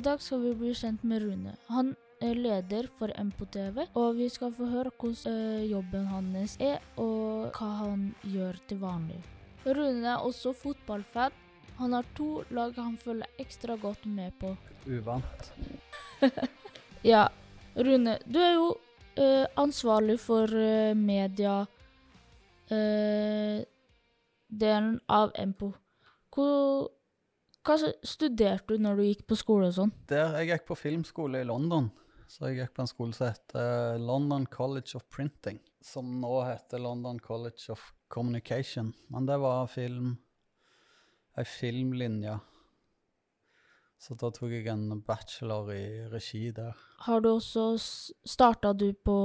I dag skal vi bli kjent med Rune. Han er leder for MPO-TV, og vi skal få høre hvordan eh, jobben hans er, og hva han gjør til vanlig. Rune er også fotballfan. Han har to lag han følger ekstra godt med på. Uvant. Ja, Rune, du er jo eh, ansvarlig for eh, media eh, delen av MPO. Hvor, hva studerte du når du gikk på skole og sånn? Der, jeg gikk på filmskole i London. Så jeg gikk på en skole som heter London College of Printing. Som nå heter London College of Communication. Men det var film ei filmlinje. Så da tok jeg en bachelor i regi der. Har du også starta du på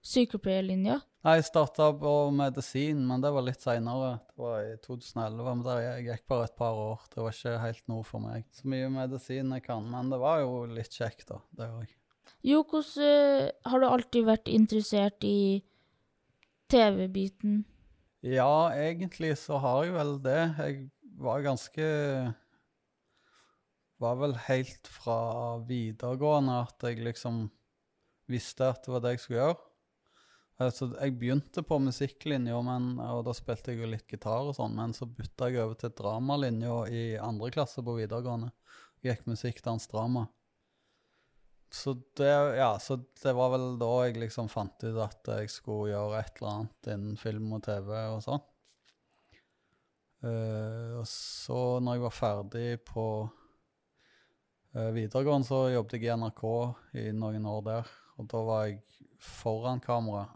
sykepleierlinja? Nei, jeg starta på medisin, men det var litt seinere. Det var i 2011. Men der jeg gikk bare et par år. Det var ikke helt noe for meg. Så mye medisin jeg kan, men det var jo litt kjekt, da. Det òg. Jo, hvordan eh, Har du alltid vært interessert i TV-biten? Ja, egentlig så har jeg vel det. Jeg var ganske Var vel helt fra videregående at jeg liksom visste at det var det jeg skulle gjøre. Altså, jeg begynte på musikklinja, og da spilte jeg jo litt gitar og sånn, men så bytta jeg over til dramalinja i andre klasse på videregående. Jeg gikk musikk, dans, drama. Så det, ja, så det var vel da jeg liksom fant ut at jeg skulle gjøre et eller annet innen film og TV og sånn. Uh, og så, når jeg var ferdig på uh, videregående, så jobbet jeg i NRK i noen år der. Og da var jeg foran kamera.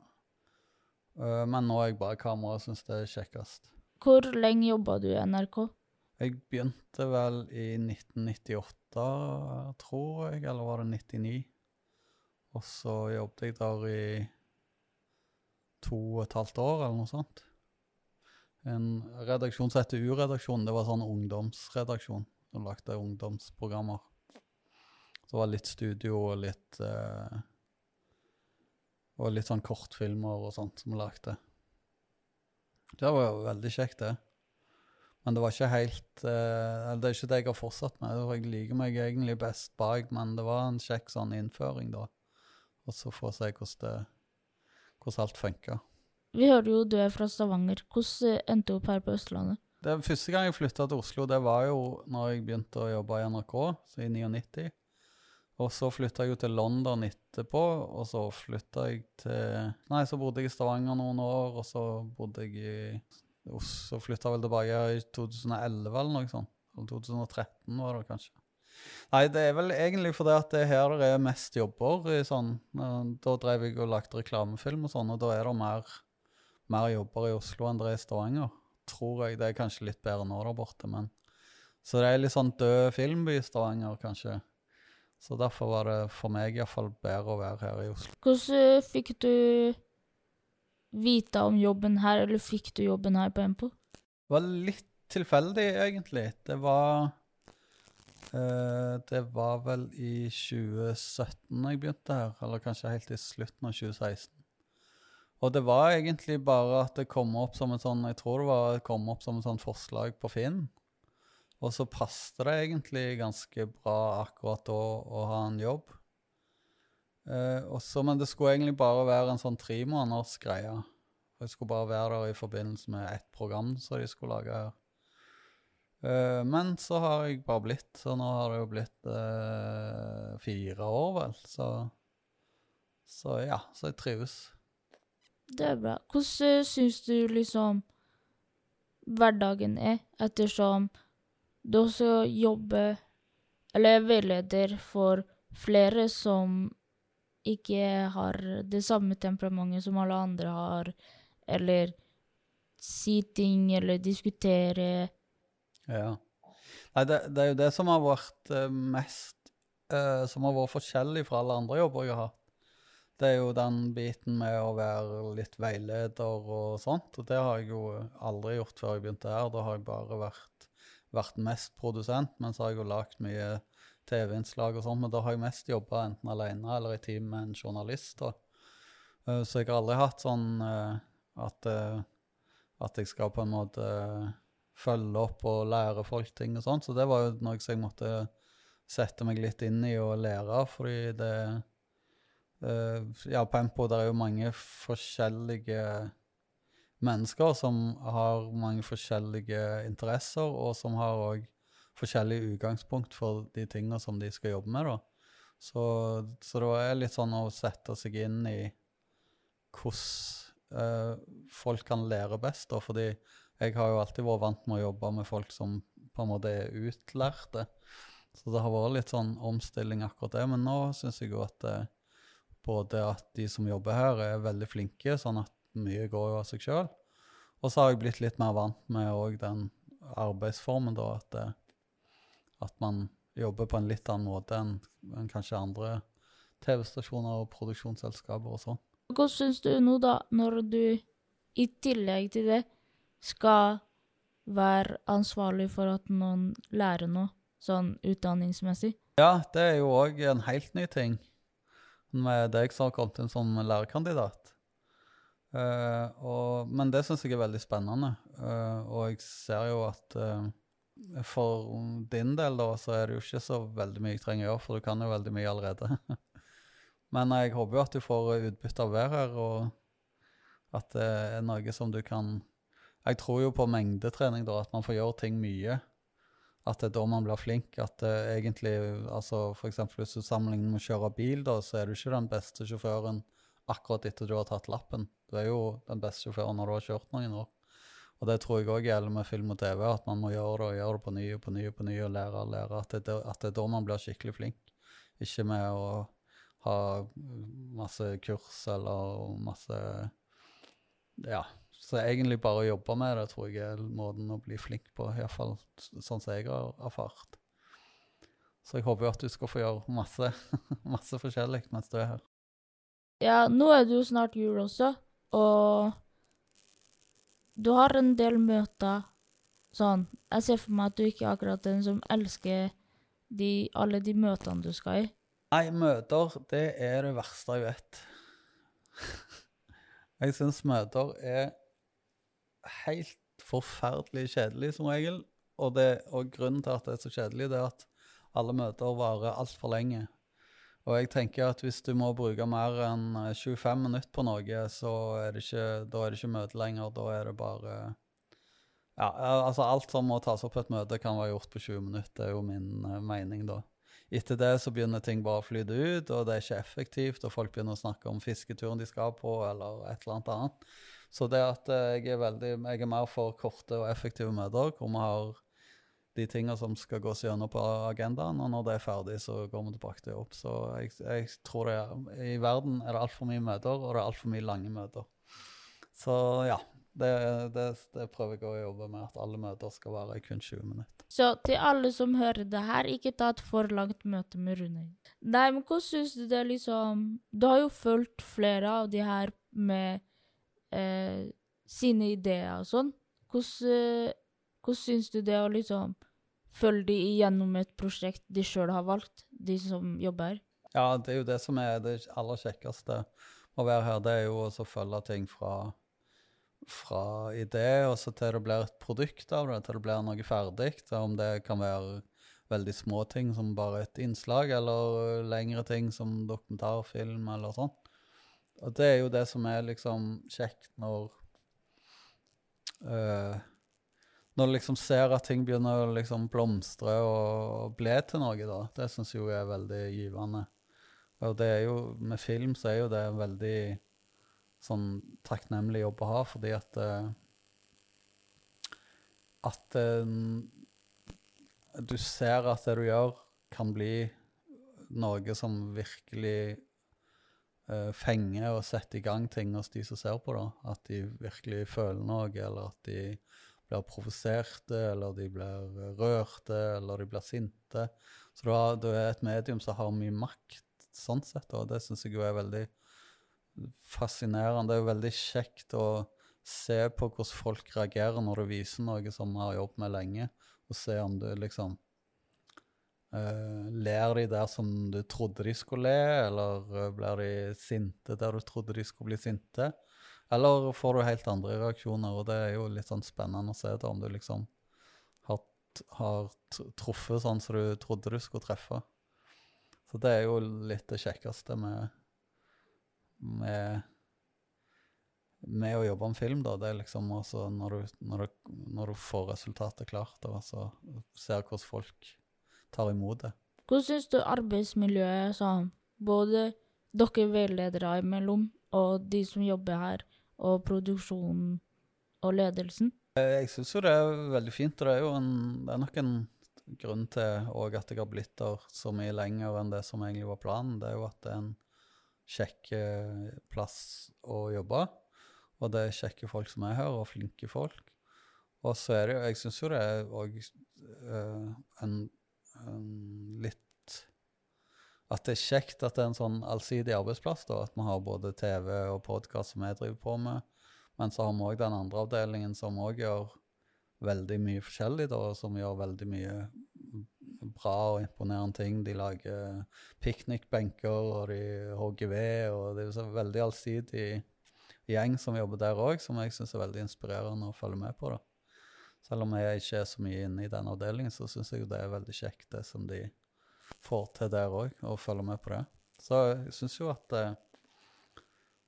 Uh, men nå er jeg bare kamera og syns det er kjekkest. Hvor lenge jobba du i NRK? Jeg begynte vel i 1998, tror jeg, eller var det 99? Og så jobbet jeg der i to og et halvt år, eller noe sånt en redaksjon som heter U-redaksjonen. Det var sånn ungdomsredaksjon som lagde ungdomsprogrammer. Så det var litt studio og litt eh, Og litt sånn kortfilmer og sånt som vi lagde. Det var jo veldig kjekt, det. Men det var ikke helt eh, Det er ikke det jeg har fortsatt med. Jeg liker meg egentlig best bak, men det var en kjekk sånn innføring, da. Og så få se hvordan, det, hvordan alt funka. Vi hører jo du er fra Stavanger. Hvordan endte du opp her på Østlandet? Det Første gang jeg flytta til Oslo, det var jo når jeg begynte å jobbe i NRK, så i 99. Og så flytta jeg jo til London etterpå, og så flytta jeg til Nei, så bodde jeg i Stavanger noen år, og så bodde jeg i Så flytta jeg vel tilbake i 2011 eller noe sånt. Eller 2013 var det kanskje. Nei, det er vel egentlig fordi at det er her det er mest jobber. i sånn, Da drev jeg og lagde reklamefilm og sånn, og da er det mer mer jobber i Oslo enn det er i Stavanger. Tror jeg. Det er kanskje litt bedre nå der borte, men Så det er litt sånn død filmby i Stavanger, kanskje. Så derfor var det for meg iallfall bedre å være her i Oslo. Hvordan fikk du vite om jobben her, eller fikk du jobben her på MPO? Det var litt tilfeldig, egentlig. Det var uh, Det var vel i 2017 jeg begynte her, eller kanskje helt i slutten av 2016. Og det var egentlig bare at det kom opp som et sånn Jeg tror det var kom opp som et sånn forslag på Finn. Og så passet det egentlig ganske bra akkurat da å ha en jobb. Eh, også, men det skulle egentlig bare være en sånn tremåneders greie. Jeg skulle bare være der i forbindelse med ett program som de skulle lage her. Eh, men så har jeg bare blitt, så nå har det jo blitt eh, fire år, vel. Så, så ja, så jeg trives. Det er bra. Hvordan uh, syns du liksom hverdagen er, ettersom du også jobber eller er veileder for flere som ikke har det samme temperamentet som alle andre har, eller si ting eller diskutere Ja. Nei, det, det er jo det som har vært uh, mest uh, Som har vært forskjellig fra alle andre jobber jeg har hatt. Det er jo den biten med å være litt veileder og sånt. Og det har jeg jo aldri gjort før jeg begynte her. Da har jeg bare vært, vært mest produsent, men så har jeg jo lagd mye TV-innslag og sånt. Men da har jeg mest jobba enten alene eller i team med en journalist. Da. Eh, så jeg har aldri hatt sånn eh, at, eh, at jeg skal på en måte følge opp og lære folk ting og sånt. Så det var jo noe som jeg måtte sette meg litt inn i og lære, fordi det Ja, på Empo der er jo mange forskjellige mennesker som har mange forskjellige interesser, og som har òg forskjellig utgangspunkt for de tingene som de skal jobbe med. da. Så, så det er litt sånn å sette seg inn i hvordan eh, folk kan lære best. da, fordi jeg har jo alltid vært vant med å jobbe med folk som på en måte er utlærte. Så det har vært litt sånn omstilling akkurat det. Men nå syns jeg jo at eh, både at de som jobber her, er veldig flinke, sånn at mye går jo av seg sjøl. Og så har jeg blitt litt mer vant med òg den arbeidsformen, da, at, eh, at man jobber på en litt annen måte enn enn kanskje andre TV-stasjoner og produksjonsselskaper og sånn. Hva syns du nå, da, når du i tillegg til det skal være ansvarlig for at noen lærer noe, sånn utdanningsmessig? Ja, det er jo òg en helt ny ting med deg som har kommet inn som lærerkandidat. Eh, og, men det syns jeg er veldig spennende, uh, og jeg ser jo at uh, for din del da, så er det jo ikke så veldig mye jeg trenger å gjøre, for du kan jo veldig mye allerede. men jeg håper jo at du får utbytte av å her, og at det er noe som du kan Jeg tror jo på mengdetrening, da, at man får gjøre ting mye. At det er da man blir flink. At egentlig, altså for eksempel hvis du sammenligner med å kjøre bil, da, så er du ikke den beste sjåføren akkurat etter du har tatt lappen. Du er jo den beste sjåføren når du har kjørt noen år. Og det tror jeg òg gjelder med film og TV, at man må gjøre det og gjøre det på ny og på ny og på ny og lære og lære. At det, at det er da man blir skikkelig flink. Ikke med å ha masse kurs eller masse Ja. Så egentlig bare å jobbe med det tror jeg er måten å bli flink på, iallfall sånn som jeg har erfart. Så jeg håper jo at du skal få gjøre masse, masse forskjellig mens du er her. Ja, nå er det jo snart jul også, og du har en del møter sånn. Jeg ser for meg at du ikke er akkurat den som elsker de, alle de møtene du skal i. Nei, møter, det er det verste jeg vet. Jeg syns møter er helt forferdelig kjedelig som regel. Og, det, og grunnen til at det er så kjedelig, det er at alle møter varer altfor lenge. Og jeg tenker at hvis du må bruke mer enn eh, 25 minutter på noe, så er det ikke, da er det ikke møte lenger. Da er det bare Ja, altså alt som må tas opp på et møte, kan være gjort på 20 minutter. Det er jo min eh, mening, da. Etter det så begynner ting bare å flyte ut, og det er ikke effektivt, og folk begynner å snakke om fisketuren de skal på, eller et eller annet annet. Så det at eh, jeg er veldig Jeg er mer for korte og effektive møter, hvor vi har de tingene som skal gås gjennom på agendaen, og når det er ferdig, så går vi tilbake til jobb. Så jeg, jeg tror det er I verden er det altfor mye møter, og det er altfor mye lange møter. Så ja. Det, det, det prøver jeg å jobbe med, at alle møter skal være kun 20 minutter. Så til alle som hører det her, ikke ta et for langt møte med Rune. Nei, men hvordan syns du det liksom Du har jo fulgt flere av de her med eh, sine ideer og sånn. Hvordan, eh, hvordan syns du det å liksom følge de igjennom et prosjekt de sjøl har valgt, de som jobber her? Ja, det er jo det som er det aller kjekkeste å være her. Det er jo å følge ting fra, fra idé og så til det blir et produkt av det, til det blir noe ferdig. Om det kan være veldig små ting som bare et innslag, eller lengre ting som dokumentarfilm eller sånn. Og det er jo det som er liksom kjekt når øh, Når du liksom ser at ting begynner å liksom blomstre og bli til noe, da. Det syns jeg jo er veldig givende. Og det er jo, med film så er jo det en veldig sånn takknemlig jobb å ha, fordi at eh, At eh, du ser at det du gjør, kan bli noe som virkelig eh, fenger og setter i gang ting hos de som ser på. da. At de virkelig føler noe, eller at de blir provoserte, eller de blir rørte, eller de blir sinte. Så har, du er et medium som har mye makt, sånn sett, og det syns jeg jo er veldig fascinerende. Det er jo veldig kjekt å se på hvordan folk reagerer når du viser noe som vi har jobbet med lenge, og se om du liksom Uh, Ler de der som du trodde de skulle le, eller uh, blir de sinte der du trodde de skulle bli sinte? Eller får du helt andre reaksjoner, og det er jo litt sånn spennende å se da, om du liksom har har truffet sånn som du trodde du skulle treffe. Så det er jo litt det kjekkeste med, med, med å jobbe med film, da. Det er liksom også når du, når du, når du får resultatet klart, og altså ser hvordan folk tar imot det. Hvordan syns du arbeidsmiljøet sånn, både dere veiledere imellom og de som jobber her, og produksjonen og ledelsen? Eh, Jeg syns jo det er veldig fint, og det er jo en, det er nok en grunn til at jeg har blitt der så mye lenger enn det som egentlig var planen. Det er jo at det er en kjekk eh, plass å jobbe, og det er kjekke folk som er her, og flinke folk. Og så er det jo Jeg syns jo det er òg en, en litt At det er kjekt at det er en sånn allsidig arbeidsplass, da. At vi har både TV og podkast som jeg driver på med. Men så har vi òg den andre avdelingen som òg gjør veldig mye forskjellig, da, som gjør veldig mye bra og imponerende ting. De lager piknikbenker, og de hogger ved, og det er en veldig allsidig gjeng som jobber der òg, som jeg syns er veldig inspirerende å følge med på. da. Selv om jeg ikke er så mye inne i den avdelingen, så syns jeg det er veldig kjekt, det som de får til der òg, og følger med på det. Så jeg syns jo at eh,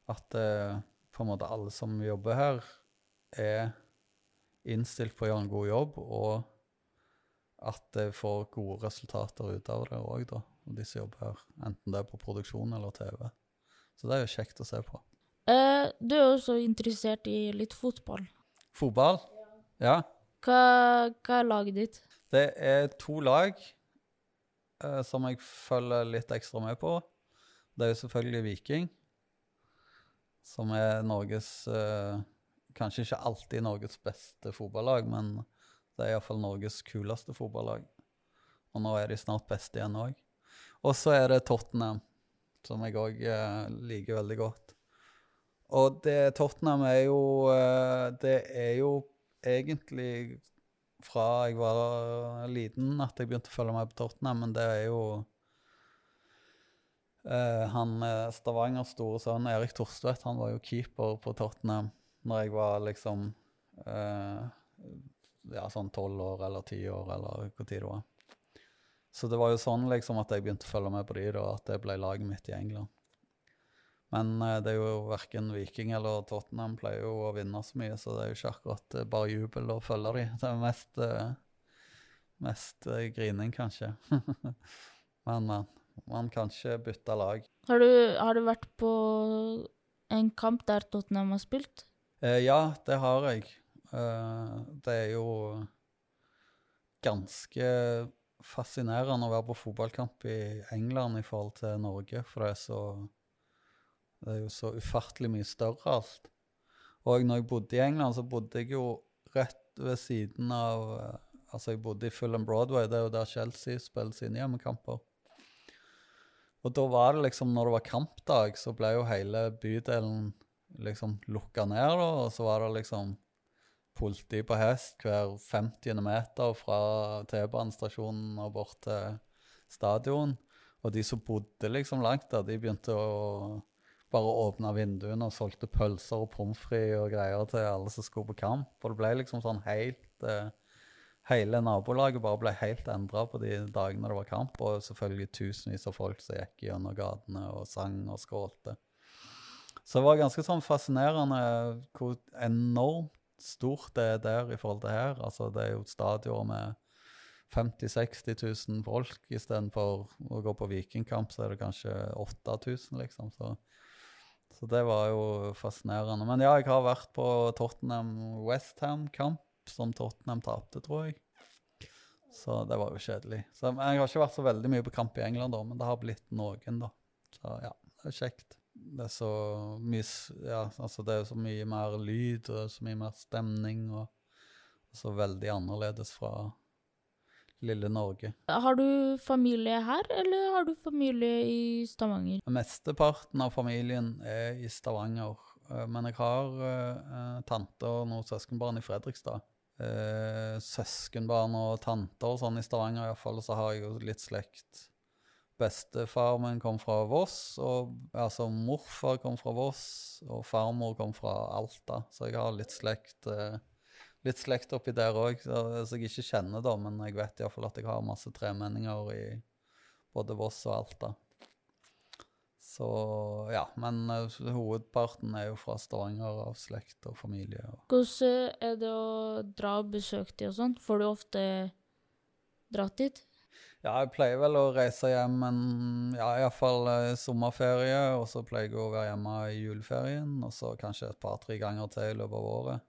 at eh, på en måte alle som jobber her, er innstilt på å gjøre en god jobb, og at det får gode resultater ut av det òg, da. Og de som jobber her, enten det er på produksjon eller TV. Så det er jo kjekt å se på. Eh, du er også interessert i litt fotball. Fotball? Ja. Hva, hva er laget ditt? Det er to lag eh, som jeg følger litt ekstra med på. Det er jo selvfølgelig Viking, som er Norges eh, Kanskje ikke alltid Norges beste fotballag, men det er iallfall Norges kuleste fotballag. Og nå er de snart beste igjen òg. Og så er det Tottenham, som jeg òg eh, liker veldig godt. Og det Tottenham er jo eh, Det er jo egentlig fra jeg var liten at jeg begynte å følge med på Tottenham, men det er jo uh, Han eh, Stavangers store sønn Erik Torstvedt, han var jo keeper på Tottenham når jeg var liksom eh, ja, sånn tolv år eller ti år, eller hvor tid det var. Så det var jo sånn liksom at jeg begynte å følge med på de, da, at det ble laget mitt i England. Men eh, det er jo verken Viking eller Tottenham pleier jo å vinne så mye, så det er jo ikke akkurat eh, bare jubel å følge de. Det er mest, eh, mest grining, kanskje. Men men. man kan ikke bytte lag. Har du, har du vært på en kamp der Tottenham har spilt? Eh, ja, det har jeg. Eh, det er jo ganske fascinerende å være på fotballkamp i England i forhold til Norge, for det er så Det er jo så ufattelig mye større alt. Og når jeg bodde i England, så bodde jeg jo rett ved siden av eh, Altså, jeg bodde i Fulham Broadway, det er jo der Chelsea spiller sine hjemmekamper. Og da var det liksom, når det var kampdag, så ble jo hele bydelen liksom lukka ned, og så var det liksom politi på hest hver 50. meter fra T-banestasjonen og bort til stadion. Og de som bodde liksom langt der, de begynte å bare åpna vinduene og solgte pølser og pommes frites og greier til alle som skulle på kamp. Og det ble liksom sånn helt eh, Hele nabolaget bare ble helt endra på de dagene det var kamp, og selvfølgelig tusenvis av folk som gikk gjennom gatene og sang og skålte. Så det var ganske sånn fascinerende hvor enormt stort det er der i forhold til her. Altså, det er jo stadioner med 50 000-60 000 folk istedenfor å gå på vikingkamp, så er det kanskje 8000, liksom. Så, så det var jo fascinerende. Men ja, jeg har vært på Tottenham-Westham-kamp, som Tottenham tapte, tror jeg. Så det var jo kjedelig. Så jeg har ikke vært så veldig mye på kamp i England, da, men det har blitt noen, da. Så ja, det er kjekt. Det er så mye Ja, altså det er så mye mer lyd og så mye mer stemning, og, og så veldig annerledes fra lille Norge. Har du familie her, eller har du familie i Stavanger? Mesteparten av familien er i Stavanger, eh, men jeg har uh, tante og noen søskenbarn i Fredrikstad. Uh, søskenbarn og tanter og sånn i Stavanger iallfall, så har jeg jo litt slekt. Bestefar min kom fra Voss, og altså morfar kom fra Voss, og farmor kom fra Alta, så jeg har litt slekt eh, litt slekt oppi der òg, som jeg ikke kjenner, da, men jeg vet iallfall at jeg har masse tremenninger i både Voss og Alta. Så ja, men uh, hovedparten er jo fra Stavanger av slekt og familie. Og. Hvordan er det å dra og besøke de og sånn? Får du ofte dratt dit? Ja, jeg pleier vel å reise hjem en ja, iallfall uh, sommerferie, og så pleier jeg å være hjemme i juleferien, og så kanskje et par-tre ganger til i løpet av året.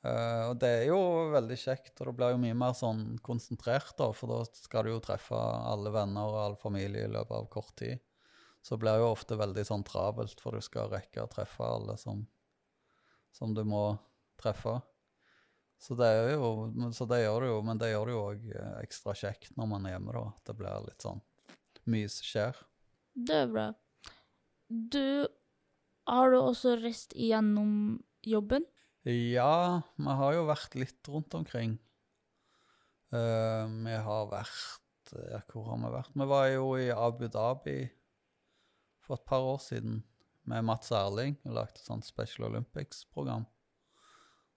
Uh, og det er jo veldig kjekt, og det blir jo mye mer sånn konsentrert, da, for da skal du jo treffe alle venner og all familie i løpet av kort tid. Så blir det jo ofte veldig sånn travelt, for du skal rekke å treffe alle som, som du må treffe. Så det, jo, så det gjør det jo, men det gjør det jo òg eh, ekstra kjekt når man er hjemme, da. At det blir litt sånn mye som skjer. Det er bra. Du Har du også reist igjennom jobben? Ja, vi har jo vært litt rundt omkring. Uh, vi har vært ja, Hvor har vi vært? Vi var jo i Abu Dhabi for et par år siden med Mats Erling og lagde et sånt Special Olympics-program.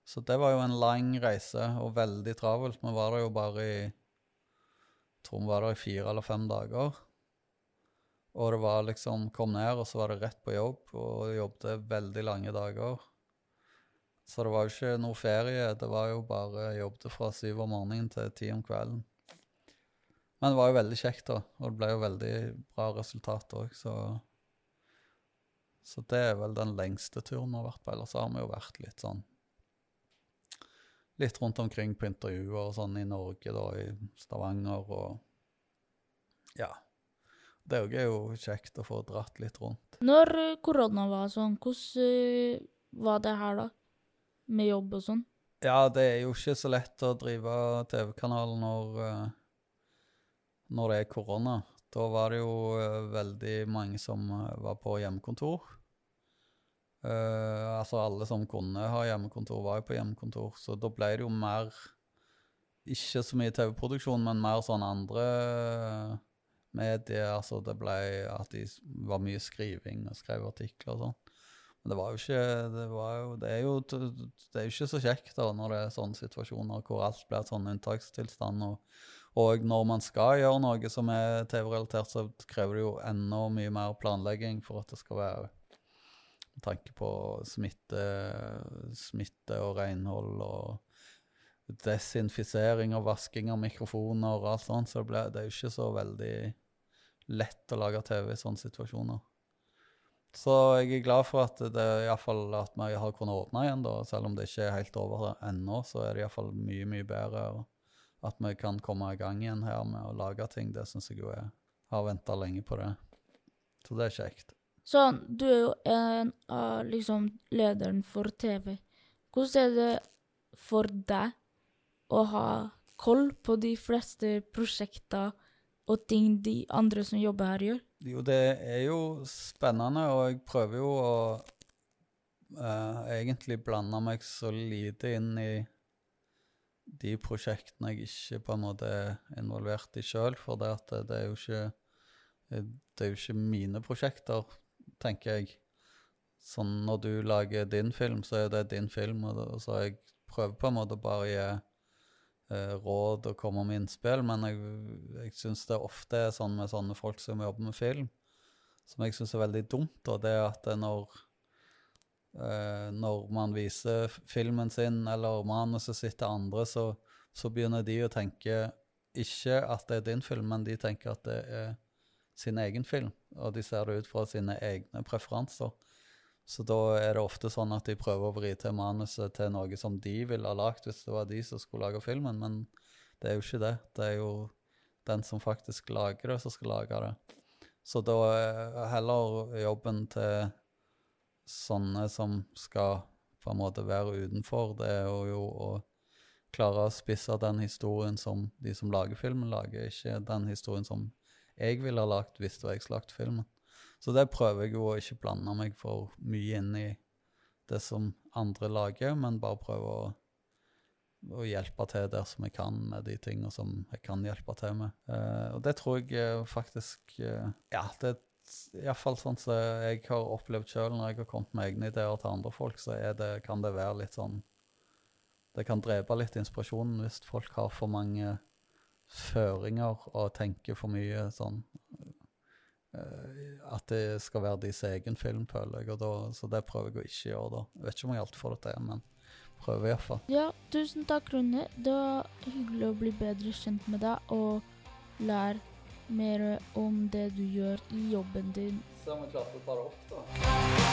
Så det var jo en lang reise og veldig travelt. Vi var der jo bare i jeg tror vi var der i fire eller fem dager. Og det var liksom Kom ned, og så var det rett på jobb, og jobbet veldig lange dager. Så det var jo ikke noe ferie. Det var jo bare jobbet fra syv om morgenen til ti om kvelden. Men det var jo veldig kjekt, da. Og det ble jo veldig bra resultat òg, så Så det er vel den lengste turen vi har vært på. Ellers har vi jo vært litt sånn Litt rundt omkring på intervjuer og sånn i Norge, da, i Stavanger og Ja. Det er jo kjekt å få dratt litt rundt. Når korona var sånn, hvordan var det her da? Med jobb og sånn? Ja, det er jo ikke så lett å drive TV-kanal når, eh, når det er korona. Da var det jo eh, veldig mange som eh, var på hjemmekontor. Uh, altså alle som kunne ha hjemmekontor, var jo på hjemmekontor, så da ble det jo mer Ikke så mye TV-produksjon, men mer sånn andre medier. Altså det ble at de var mye skriving og skrev artikler og sånn. Men det var jo ikke Det, jo, det, er, jo, det er ikke så kjekt da når det er sånne situasjoner hvor alt blir sånn unntakstilstand. Og, og, når man skal gjøre noe som er TV-relatert, så krever det jo enda mye mer planlegging for at det skal være med tanke på smitte, smitte og renhold og desinfisering og vasking av mikrofoner og alt sånt. Så det, ble, det er jo ikke så veldig lett å lage TV i sånne situasjoner. Så jeg er glad for at det iallfall at vi har kunnet åpne igjen, da. Selv om det ikke er helt over ennå, så er det iallfall mye, mye bedre. At vi kan komme i gang igjen her med å lage ting, det syns jeg jo er Har venta lenge på det. Så det er kjekt. Så du er jo en av liksom lederen for TV. Hvordan er det for deg å ha koll på de fleste prosjekter og ting de andre som jobber her, gjør? Jo, det er jo spennende, og jeg prøver jo å uh, egentlig blande meg så lite inn i de prosjektene jeg ikke på en måte er involvert i sjøl, for det, det, er jo ikke det er jo ikke mine prosjekter, tenker jeg. Sånn når du lager din film, så er det din film, og så jeg prøver på en måte bare å gi råd og komme med innspill, men jeg, jeg syns det ofte er sånn med sånne folk som jobber med film, som jeg syns er veldig dumt, og det er at når, eh, når man viser filmen sin eller manuset sitt til andre, så, så, begynner de å tenke ikke at det er din film, men de tenker at det er sin egen film, og de ser det ut fra sine egne preferanser. Så da er det ofte sånn at de prøver å vri til manuset til noe som de ville ha lagd hvis det var de som skulle lage filmen, men det er jo ikke det. Det er jo den som faktisk lager det, som skal lage det. Så da er heller jobben til sånne som skal på en måte være utenfor, det er jo å klare å spisse den historien som de som lager filmen, lager, ikke den historien som jeg ville ha lagd hvis det var jeg som lagde filmen. Så det prøver jeg jo å ikke blande meg for mye inn i det som andre lager, men bare prøve å, å hjelpe til der som jeg kan med de tingene som jeg kan hjelpe til med. Uh, og det tror jeg uh, faktisk uh, Ja, det er iallfall sånn som jeg har opplevd sjøl når jeg har kommet med egne ideer til andre folk, så det, kan det være litt sånn det kan drepe litt inspirasjonen hvis folk har for mange føringer og tenker for mye sånn eh, At det skal være deres egen film, føler jeg. Og da, så det prøver jeg å ikke gjøre, da. Jeg vet ikke om jeg alltid får det til, men prøver iallfall. Ja, tusen takk, Rune. Det var hyggelig å bli bedre kjent med deg og lære mer om det du gjør i jobben din. så må jeg klarte å ta det opp, da.